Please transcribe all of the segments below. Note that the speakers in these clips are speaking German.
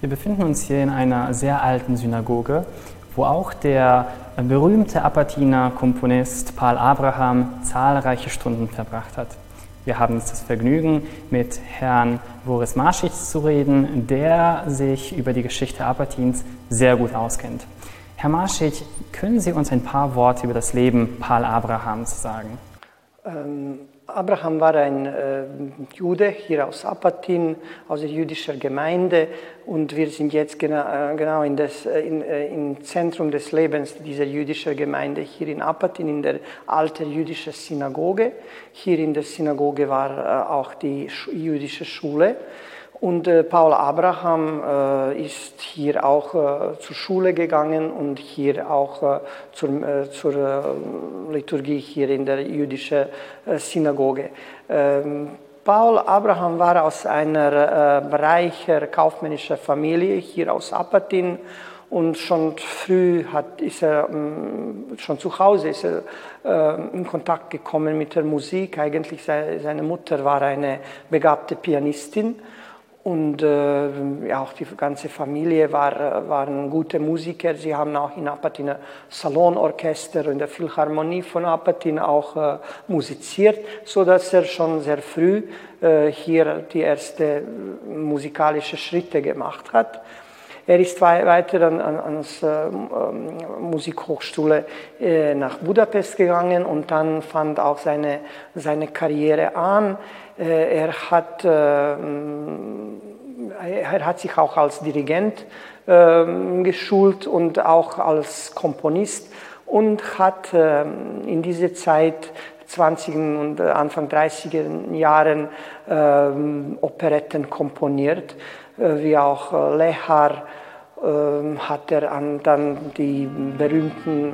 Wir befinden uns hier in einer sehr alten Synagoge, wo auch der berühmte Apatiner Komponist Paul Abraham zahlreiche Stunden verbracht hat. Wir haben jetzt das Vergnügen, mit Herrn Boris Marschitz zu reden, der sich über die Geschichte Apatins sehr gut auskennt. Herr Marschitz, können Sie uns ein paar Worte über das Leben Paul Abrahams sagen? Ähm, Abraham war ein äh, Jude hier aus Apatin, aus der jüdischen Gemeinde und wir sind jetzt genau, genau in das, äh, in, äh, im Zentrum des Lebens dieser jüdischen Gemeinde hier in Apatin, in der alten jüdischen Synagoge. Hier in der Synagoge war äh, auch die jüdische Schule. Und äh, Paul Abraham äh, ist hier auch äh, zur Schule gegangen und hier auch äh, zur, äh, zur äh, Liturgie hier in der jüdischen Synagoge. Ähm, Paul Abraham war aus einer reicher kaufmännischer Familie hier aus Apatin und schon früh hat, ist er, mm, schon zu Hause ist er in Kontakt gekommen mit der Musik. Eigentlich seine Mutter war eine begabte Pianistin und äh, ja, auch die ganze Familie war, waren gute Musiker. Sie haben auch in Apatin Salonorchester und der Philharmonie von Apatin auch äh, musiziert, so dass er schon sehr früh äh, hier die ersten musikalischen Schritte gemacht hat. Er ist weiter an, an, ans äh, Musikhochschule äh, nach Budapest gegangen und dann fand auch seine, seine Karriere an. Äh, er hat, ähm, er hat sich auch als Dirigent ähm, geschult und auch als Komponist und hat ähm, in dieser Zeit 20 und Anfang 30er Jahren Operetten komponiert, äh, wie auch äh, Lehar hat er dann die berühmten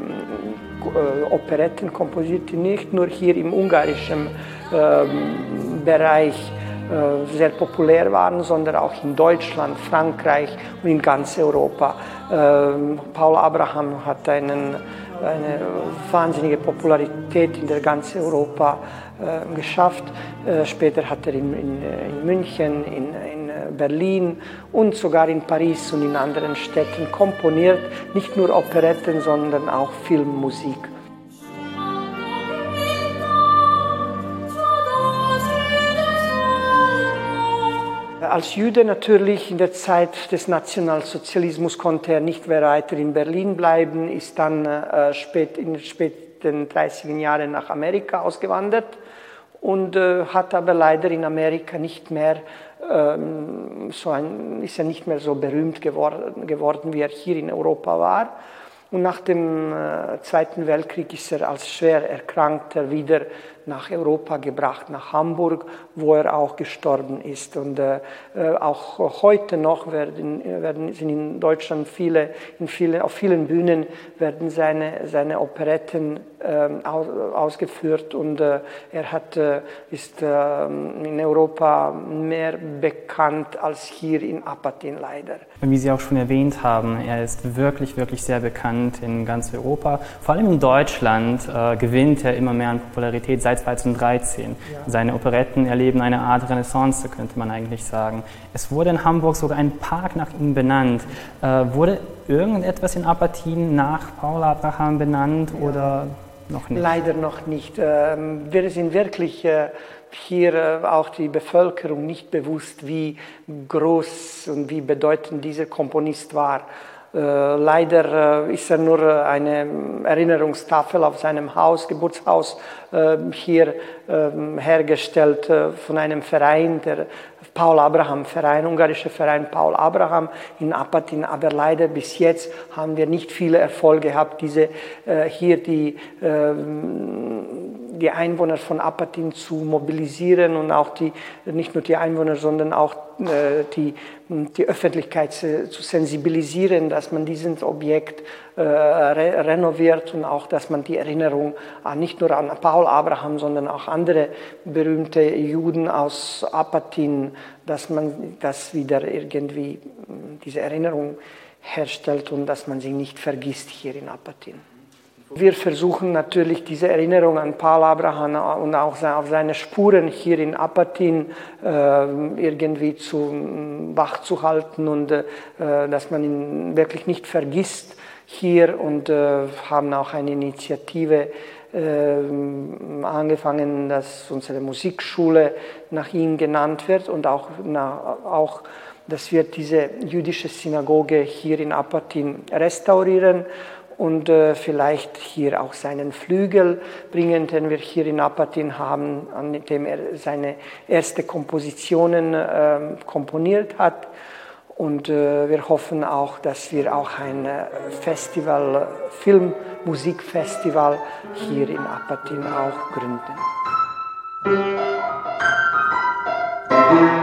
Operetten komponiert, nicht nur hier im ungarischen Bereich äh, sehr populär waren, sondern auch in Deutschland, Frankreich und in ganz Europa. Ähm, Paul Abraham hat einen, eine wahnsinnige Popularität in der ganzen Europa äh, geschafft. Äh, später hat er in, in, in München, in, in Berlin und sogar in Paris und in anderen Städten komponiert, nicht nur Operetten, sondern auch Filmmusik. als Jude natürlich in der Zeit des Nationalsozialismus konnte er nicht mehr weiter in Berlin bleiben, ist dann äh, spät, in den späten 30er Jahren nach Amerika ausgewandert und äh, hat aber leider in Amerika nicht mehr ähm, so ein, ist er nicht mehr so berühmt geworden, geworden, wie er hier in Europa war. Und nach dem äh, Zweiten Weltkrieg ist er als schwer Erkrankter wieder nach Europa gebracht, nach Hamburg, wo er auch gestorben ist. Und äh, äh auch heute noch werden, werden sind in Deutschland viele, in viele, auf vielen Bühnen werden seine, seine Operetten äh, ausgeführt und äh, er hat, äh, ist ähm, in Europa mehr bekannt als hier in Apatin leider. Wie Sie auch schon erwähnt haben, er ist wirklich, wirklich sehr bekannt in ganz Europa. Vor allem in Deutschland äh, gewinnt er immer mehr an Popularität seit 2013. Ja. Seine Operetten erleben eine Art Renaissance, könnte man eigentlich sagen. Es wurde in Hamburg sogar ein Park nach ihm benannt. Äh, wurde irgendetwas in Apatin nach Paul Abraham benannt ja. oder noch nicht? Leider noch nicht. Ähm, wir sind wirklich äh, hier äh, auch die Bevölkerung nicht bewusst, wie groß und wie bedeutend dieser Komponist war. Äh, leider äh, ist er nur äh, eine Erinnerungstafel auf seinem Haus, Geburtshaus, hier ähm, hergestellt von einem Verein, der Paul Abraham Verein, ungarischer Verein Paul Abraham in Apatin. Aber leider bis jetzt haben wir nicht viele Erfolge gehabt, diese hier die ähm, die Einwohner von Apatin zu mobilisieren und auch die, nicht nur die Einwohner, sondern auch äh, die, die Öffentlichkeit zu, sensibilisieren, dass man dieses Objekt äh, re renoviert und auch, dass man die Erinnerung nicht nur an Paul Abraham, sondern auch andere berühmte Juden aus Apatin, dass man das wieder irgendwie, diese Erinnerung herstellt und dass man sie nicht vergisst hier in Apatin. Wir versuchen natürlich diese Erinnerung an Paul Abraham und auch auf seine Spuren hier in Apatin äh, irgendwie zu, wach zu halten und äh, dass man ihn wirklich nicht vergisst hier und äh, haben auch eine Initiative äh, angefangen, dass unsere Musikschule nach ihm genannt wird und auch, na, auch dass wir diese jüdische Synagoge hier in Apatin restaurieren und äh, vielleicht hier auch seinen Flügel bringen, den wir hier in Apatin haben, an dem er seine ersten Kompositionen äh, komponiert hat. Und äh, wir hoffen auch, dass wir auch ein äh, Festival, Filmmusikfestival hier in Apatin auch gründen. Die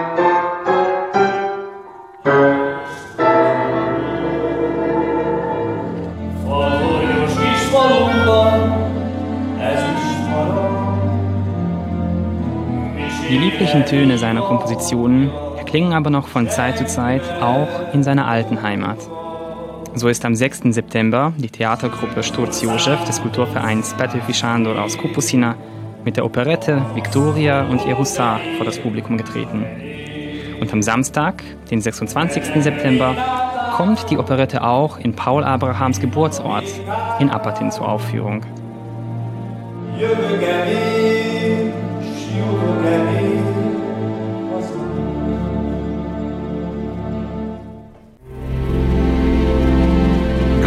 lieblichen Töne seiner Kompositionen erklingen aber noch von Zeit zu Zeit auch in seiner alten Heimat. So ist am 6. September die Theatergruppe Sturz Josef des Kulturvereins Petőfi Sándor aus Kupusina mit der Operette Victoria und ihr Hussar vor das Publikum getreten. Und am Samstag, den 26. September, kommt die Operette auch in Paul Abrahams Geburtsort in Apatin zur Aufführung.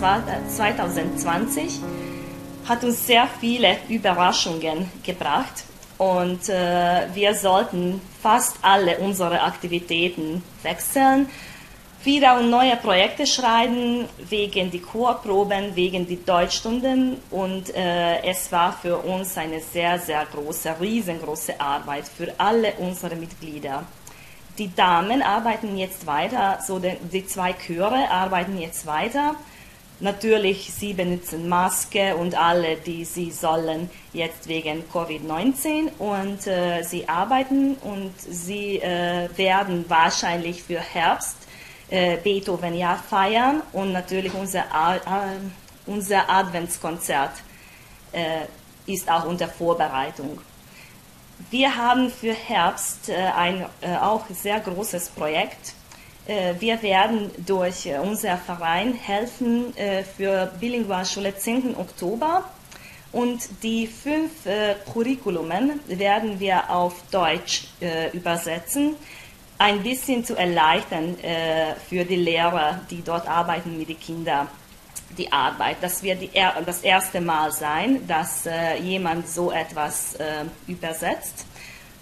2020, hat uns sehr viele Überraschungen gebracht. Und äh, wir sollten fast alle unsere Aktivitäten wechseln, wieder neue Projekte schreiben, wegen die Chorproben, wegen die Deutschstunden. Und äh, es war für uns eine sehr, sehr große, riesengroße Arbeit für alle unsere Mitglieder. Die Damen arbeiten jetzt weiter, so die zwei Chöre arbeiten jetzt weiter Natürlich, sie benutzen Maske und alle, die sie sollen, jetzt wegen Covid-19 und äh, sie arbeiten und sie äh, werden wahrscheinlich für Herbst äh, Beethoven-Jahr feiern und natürlich unser, äh, unser Adventskonzert äh, ist auch unter Vorbereitung. Wir haben für Herbst äh, ein auch sehr großes Projekt äh, wir werden durch äh, unser Verein helfen äh, für Bilingualschule 10. Oktober und die fünf Curriculumen werden wir auf Deutsch übersetzen, ein bisschen zu erleichtern für die Lehrer, die dort arbeiten mit den Kindern die Arbeit. Das wird die, das erste Mal sein, dass jemand so etwas übersetzt.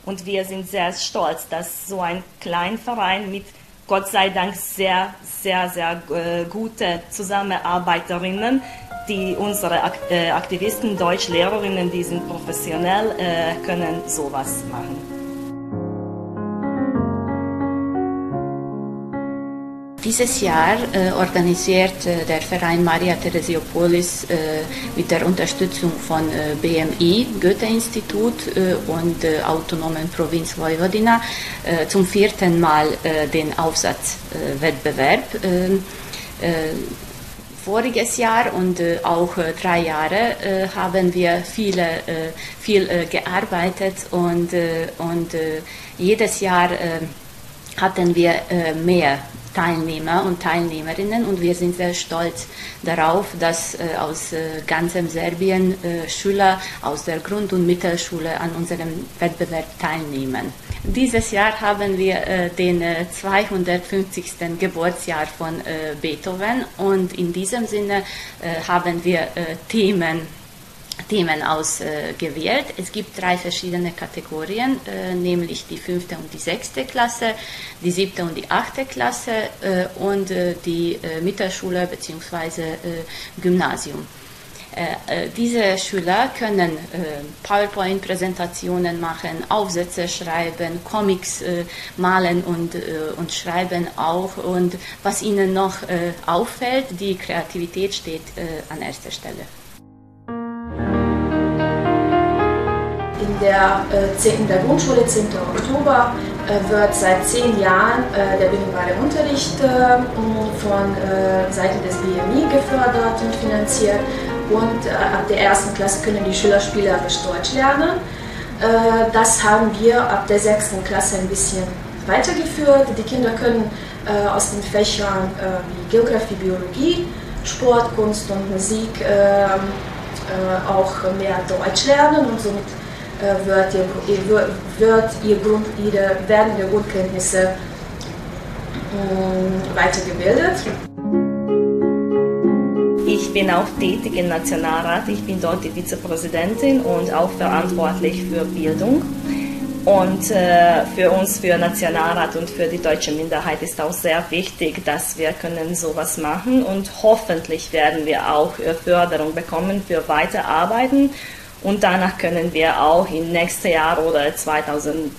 Und wir sind sehr stolz, dass so ein Kleinverein mit Gott sei Dank sehr, sehr, sehr äh, gute Zusammenarbeiterinnen, die unsere äh, Aktivisten, Deutschlehrerinnen, die sind professionell, äh, können sowas machen. Dieses Jahr äh, organisiert äh, der Verein Maria Theresiopolis äh, mit der Unterstützung von äh, BMI, Goethe-Institut äh, und äh, Autonomen Provinz Vojvodina zum vierten Mal den Aufsatzwettbewerb. Voriges Jahr und auch drei Jahre haben wir viele, viel gearbeitet und, und jedes Jahr hatten wir mehr Teilnehmer und Teilnehmerinnen und wir sind sehr stolz darauf, dass äh, aus äh, ganzem Serbien äh, Schüler aus der Grund- und Mittelschule an unserem Wettbewerb teilnehmen. Dieses Jahr haben wir äh, den 250. Äh, Geburtsjahr von äh, Beethoven und in diesem Sinne haben wir Themen Themen ausgewählt. Es gibt drei verschiedene Kategorien, äh, nämlich die fünfte und die sechste Klasse, die siebte und die achte Klasse äh, und äh, die Mittelschule bzw. Gymnasium. Diese Schüler können PowerPoint-Präsentationen machen, Aufsätze schreiben, Comics malen und, und schreiben auch. Und was ihnen noch auffällt, die Kreativität steht an erster Stelle. Der, äh, in der Grundschule 10. Oktober äh, wird seit zehn Jahren äh, der bilinguale Unterricht von Seiten des BMI gefördert und finanziert und ab der ersten Klasse können die Schüler spielerisch Deutsch lernen. Das haben wir ab der sechsten Klasse ein bisschen weitergeführt. Die Kinder können aus den Fächern wie Geografie, Biologie, Sport, Kunst und Musik auch mehr Deutsch lernen und somit äh, wird, ihr, wird ihr Grund, ihre, werden ihre Grundkenntnisse ähm, weitergebildet. Ich bin auch tätig im Nationalrat. Ich bin dort die Vizepräsidentin und auch verantwortlich für Bildung. Und äh, für uns, für Nationalrat und für die deutsche Minderheit ist auch sehr wichtig, dass wir können sowas machen und hoffentlich werden wir auch äh, Förderung bekommen für Weiterarbeiten und danach können wir auch im nächsten Jahr oder 2000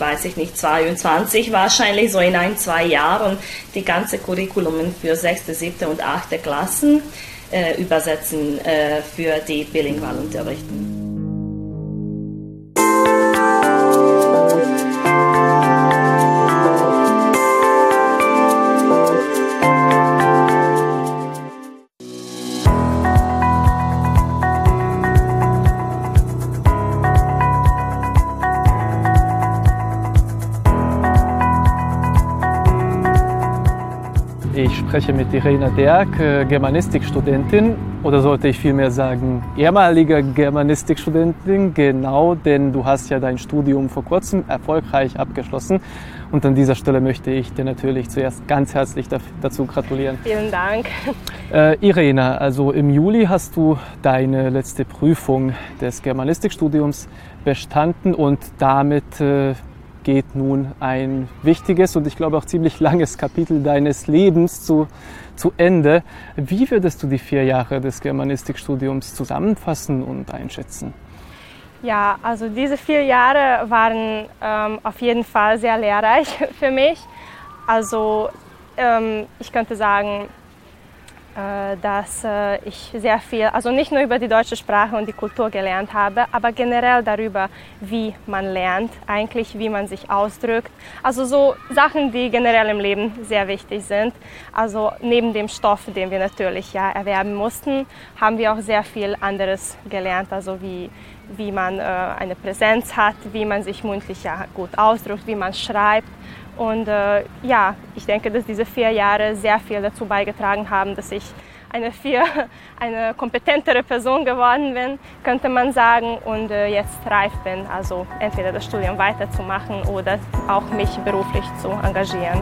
weiß ich nicht, 22 wahrscheinlich, so in ein, zwei Jahren, die ganze Curriculumen für 6., 7. und 8. Klassen äh, übersetzen äh, für die Bilingualunterrichten. Spreche mit Irena Derk, äh, Germanistikstudentin oder sollte ich vielmehr sagen ehemalige Germanistikstudentin, genau, denn du hast ja dein Studium vor kurzem erfolgreich abgeschlossen und an dieser Stelle möchte ich dir natürlich zuerst ganz herzlich dazu gratulieren. Vielen Dank. Äh, Irena, also im Juli hast du deine letzte Prüfung des Germanistikstudiums bestanden und damit äh, geht nun ein wichtiges und ich glaube auch ziemlich langes Kapitel deines Lebens zu, zu Ende. Wie würdest du die vier Jahre des Germanistikstudiums zusammenfassen und einschätzen? Ja, also diese vier Jahre waren ähm, auf jeden Fall sehr lehrreich für mich. Also ähm, ich könnte sagen, dass äh, ich sehr viel, also nicht nur über die deutsche Sprache und die Kultur gelernt habe, aber generell darüber, wie man lernt, eigentlich wie man sich ausdrückt. Also so Sachen, die generell im Leben sehr wichtig sind. Also neben dem Stoff, den wir natürlich ja erwerben mussten, haben wir auch sehr viel anderes gelernt, also wie wie man äh, eine Präsenz hat, wie man sich mündlich ja gut ausdrückt, wie man schreibt. Und äh, ja, ich denke, dass diese vier Jahre sehr viel dazu beigetragen haben, dass ich eine, viel, eine kompetentere Person geworden bin, könnte man sagen, und äh, jetzt reif bin, also entweder das Studium weiterzumachen oder auch mich beruflich zu engagieren.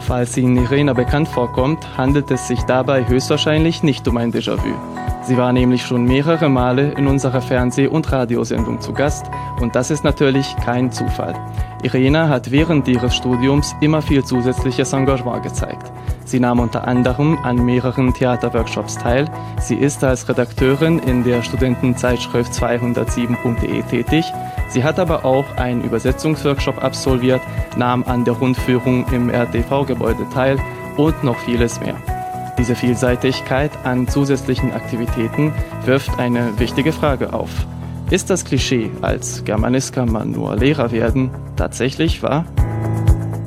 Falls Ihnen Irena bekannt vorkommt, handelt es sich dabei höchstwahrscheinlich nicht um ein Déjà-vu. Sie war nämlich schon mehrere Male in unserer Fernseh- und Radiosendung zu Gast und das ist natürlich kein Zufall. Irena hat während ihres Studiums immer viel zusätzliches Engagement gezeigt. Sie nahm unter anderem an mehreren Theaterworkshops teil. Sie ist als Redakteurin in der Studentenzeitschrift 207.de tätig. Sie hat aber auch einen Übersetzungsworkshop absolviert, nahm an der Rundführung im RTV-Gebäude teil und noch vieles mehr. Diese Vielseitigkeit an zusätzlichen Aktivitäten wirft eine wichtige Frage auf. Ist das Klischee, als Germanist kann man nur Lehrer werden, tatsächlich wahr?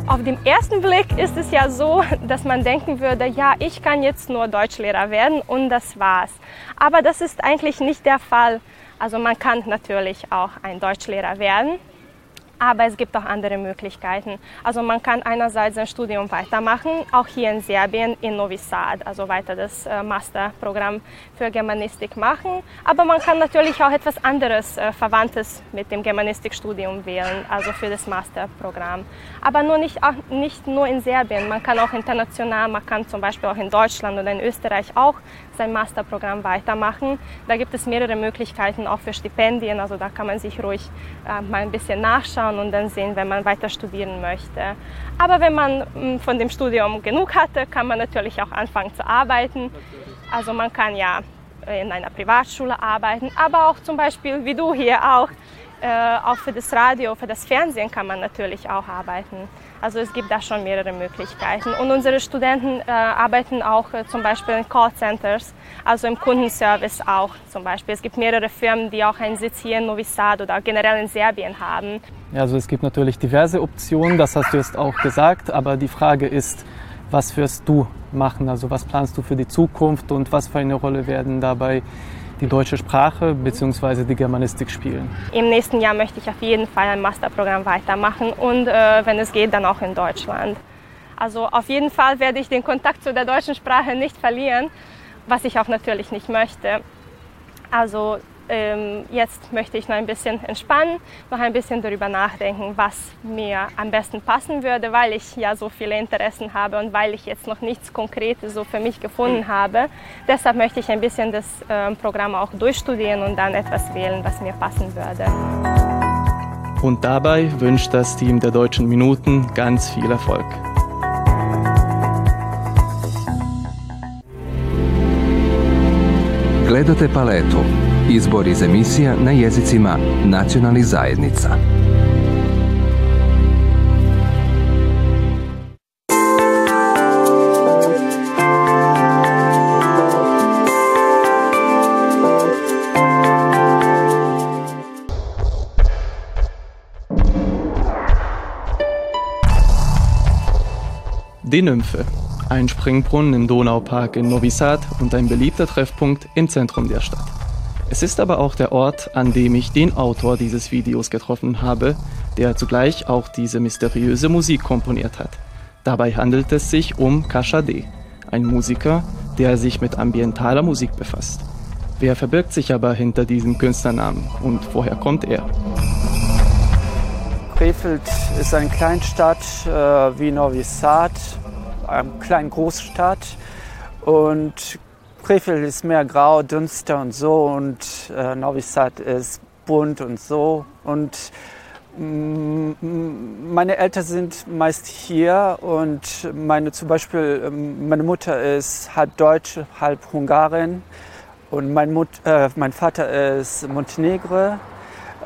Auf den ersten Blick ist es ja so, dass man denken würde, ja, ich kann jetzt nur Deutschlehrer werden und das war's. Aber das ist eigentlich nicht der Fall. Also man kann natürlich auch ein Deutschlehrer werden, Aber es gibt auch andere Möglichkeiten. Also man kann einerseits sein Studium weitermachen, auch hier in Serbien in Novi Sad, also weiter das äh, Masterprogramm für Germanistik machen. Aber man kann natürlich auch etwas anderes, äh, Verwandtes mit dem Germanistikstudium wählen, also für das Masterprogramm. Aber nur nicht, auch nicht nur in Serbien, man kann auch international, man kann zum Beispiel auch in Deutschland oder in Österreich auch sein Masterprogramm weitermachen. Da gibt es mehrere Möglichkeiten auch für Stipendien, also da kann man sich ruhig äh, mal ein bisschen nachschauen und dann sehen, wenn man weiter studieren möchte. Aber wenn man mh, hm, von dem Studium genug hatte, kann man natürlich auch anfangen zu arbeiten. Also man kann ja in einer Privatschule arbeiten, aber auch zum Beispiel wie du hier auch äh, auch für das Radio, für das Fernsehen kann man natürlich auch arbeiten. Also es gibt da schon mehrere Möglichkeiten. Und unsere Studenten äh, arbeiten auch äh, zum Beispiel in Callcenters, also im Kundenservice auch zum Beispiel. Es gibt mehrere Firmen, die auch einen Sitz hier in Novi Sad oder generell in Serbien haben. Ja, also es gibt natürlich diverse Optionen, das hast du jetzt auch gesagt, aber die Frage ist, was wirst du machen? Also was planst du für die Zukunft und was für eine Rolle werden dabei die deutsche Sprache bzw. die Germanistik spielen. Im nächsten Jahr möchte ich auf jeden Fall ein Masterprogramm weitermachen und äh, wenn es geht, dann auch in Deutschland. Also auf jeden Fall werde ich den Kontakt zu der deutschen Sprache nicht verlieren, was ich auch natürlich nicht möchte. Also ähm, jetzt möchte ich noch ein bisschen entspannen, noch ein bisschen darüber nachdenken, was mir am besten passen würde, weil ich ja so viele Interessen habe und weil ich jetzt noch nichts Konkretes so für mich gefunden habe. Deshalb möchte ich ein bisschen das äh, Programm auch durchstudieren und dann etwas wählen, was mir passen würde. Und dabei wünscht das Team der Deutschen Minuten ganz viel Erfolg. Gledate paletu Izbor iz emisija na jezicima nacionalnih zajednica. Die Nymphe. Ein Springbrunnen im Donaupark in Novi Sad und ein beliebter Treffpunkt im Zentrum der Stadt. Es ist aber auch der Ort, an dem ich den Autor dieses Videos getroffen habe, der zugleich auch diese mysteriöse Musik komponiert hat. Dabei handelt es sich um Kashade, ein Musiker, der sich mit ambientaler Musik befasst. Wer verbirgt sich aber hinter diesem Künstlernamen und woher kommt er? Krefeld ist eine Kleinstadt äh, wie Novi Sad, eine kleine Großstadt. Und Krefeld ist mehr grau, dünster und so und äh, Novi Sad ist bunt und so. Und mm, meine Eltern sind meist hier und meine zum Beispiel ähm, meine Mutter ist halb Deutsch, halb Ungarin und mein, Mut, äh, mein Vater ist Montenegro.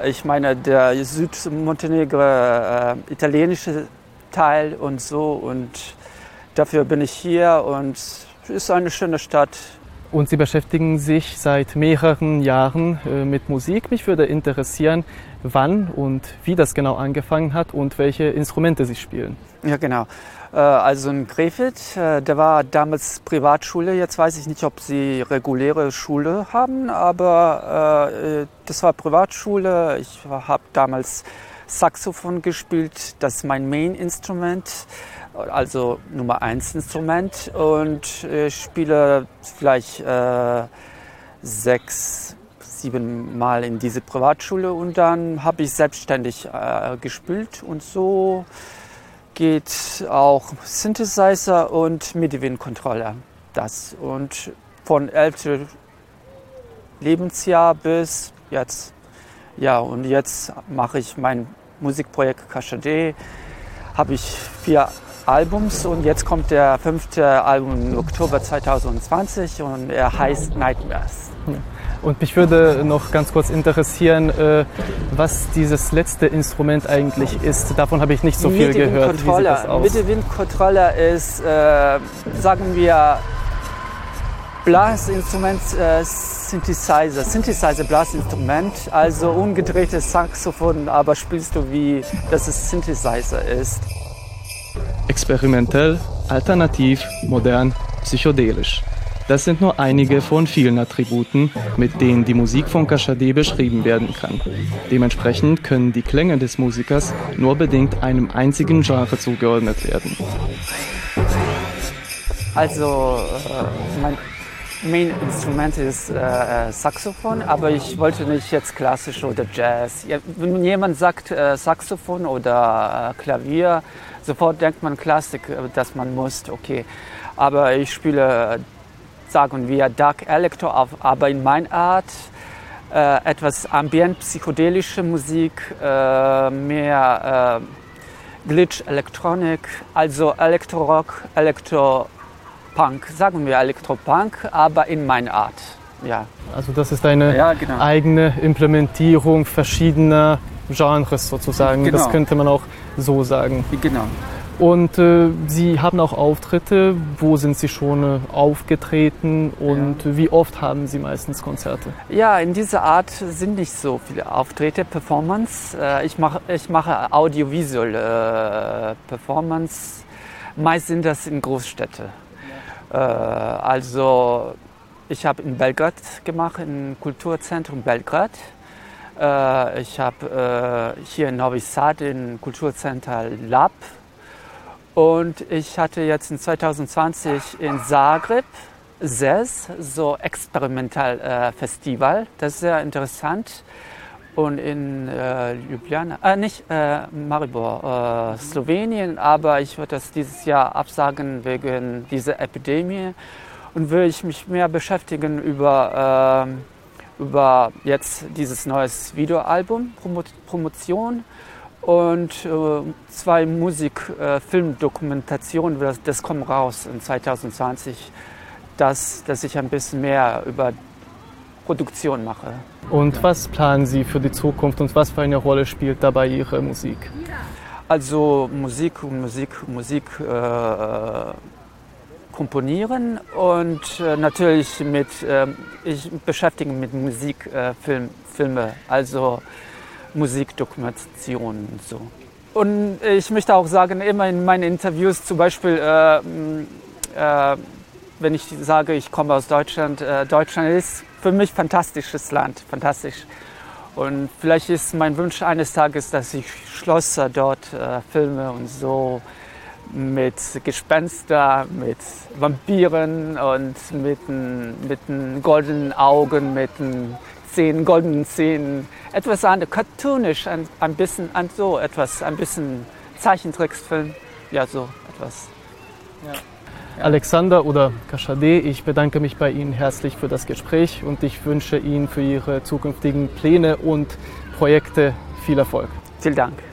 Ich meine der Südmontenegro äh, italienische Teil und so und dafür bin ich hier und es ist eine schöne Stadt. Und Sie beschäftigen sich seit mehreren Jahren äh, mit Musik. Mich würde interessieren, wann und wie das genau angefangen hat und welche Instrumente Sie spielen. Ja, genau. Äh, also in Krefeld, äh, der war damals Privatschule. Jetzt weiß ich nicht, ob Sie reguläre Schule haben, aber das war Privatschule. Ich habe damals Saxophon gespielt. Das ist mein Main-Instrument also Nummer 1 Instrument und ich spiele vielleicht äh, sechs, sieben Mal in diese Privatschule und dann habe ich selbstständig äh, gespielt und so geht auch Synthesizer und MIDI-Controller. Das und von 11. Lebensjahr bis jetzt. Ja, und jetzt mache ich mein Musikprojekt Kashade. Habe ich vier Albums und jetzt kommt der fünfte Album im Oktober 2020 und er heißt Nightmares. Und mich würde noch ganz kurz interessieren, äh, was dieses letzte Instrument eigentlich ist. Davon habe ich nicht so viel gehört. Controller. Mitte-Wind-Controller ist, äh, sagen wir, Blasinstrument, äh, Synthesizer, Synthesizer Blasinstrument, also umgedrehtes Saxophon, aber spielst du wie, dass es Synthesizer ist. Experimentell, alternativ, modern, psychedelisch. Das sind nur einige von vielen Attributen, mit denen die Musik von Kashade beschrieben werden kann. Dementsprechend können die Klänge des Musikers nur bedingt einem einzigen Genre zugeordnet werden. Also, äh, mein Main Instrument ist äh, Saxophon, aber ich wollte nicht jetzt klassisch oder Jazz. Wenn jemand sagt äh, Saxophon oder äh, Klavier, sofort denkt man Klassik, äh, dass man muss, okay. Aber ich spiele, sagen wir, Dark Electro, aber in meiner Art. Äh, etwas ambient, psychedelische Musik, äh, mehr Glitch, Elektronik, also Elektrorock, Elektro Punk, sagen wir Elektropunk, aber in meiner Art. Ja. Also das ist eine ja, genau. eigene Implementierung verschiedener Genres sozusagen. Genau. Das könnte man auch so sagen. Genau. Und äh, Sie haben auch Auftritte. Wo sind Sie schon äh, aufgetreten und ja. wie oft haben Sie meistens Konzerte? Ja, in dieser Art sind nicht so viele Auftritte, Performance. Äh, ich, mach, ich mache audiovisuelle äh, Performance. Meist sind das in Großstädten. Äh, also ich habe in Belgrad gemacht, im Kulturzentrum Belgrad. Äh, ich habe äh, hier in Novi Sad im Kulturzentrum Lab. Und ich hatte jetzt in 2020 in Zagreb SES, so experimental Festival. Das ist sehr interessant und in äh, Ljubljana, äh, nicht äh, Maribor, äh, Slowenien, aber ich würde das dieses Jahr absagen wegen dieser Epidemie. Und will ich mich mehr beschäftigen über, äh, über jetzt dieses neues Videoalbum, Promo Promotion. Und äh, zwei Musik-Filmdokumentationen, das, das kommt raus in 2020, dass, dass ich ein bisschen mehr über Produktion mache. Und was planen Sie für die Zukunft und was für eine Rolle spielt dabei Ihre Musik? Also Musik, Musik, Musik äh, komponieren und äh, natürlich mit, äh, ich beschäftige mich mit Musik, äh, Film, Filme, also Musikdokumentation und so. Und ich möchte auch sagen, immer in meinen Interviews zum Beispiel, äh, äh, wenn ich sage, ich komme aus Deutschland, äh, Deutschland ist für mich fantastisches Land, fantastisch. Und vielleicht ist mein Wunsch eines Tages, dass ich Schlösser dort äh, filme und so mit Gespenster, mit Vampiren und mit, mit goldenen Augen, mit Zähnen, goldenen Zähnen. Etwas anderes, cartoonisch, ein, ein bisschen an so etwas, ein bisschen Zeichentricksfilm, ja so etwas. Ja. Alexander oder Kashade, ich bedanke mich bei Ihnen herzlich für das Gespräch und ich wünsche Ihnen für Ihre zukünftigen Pläne und Projekte viel Erfolg. Vielen Dank.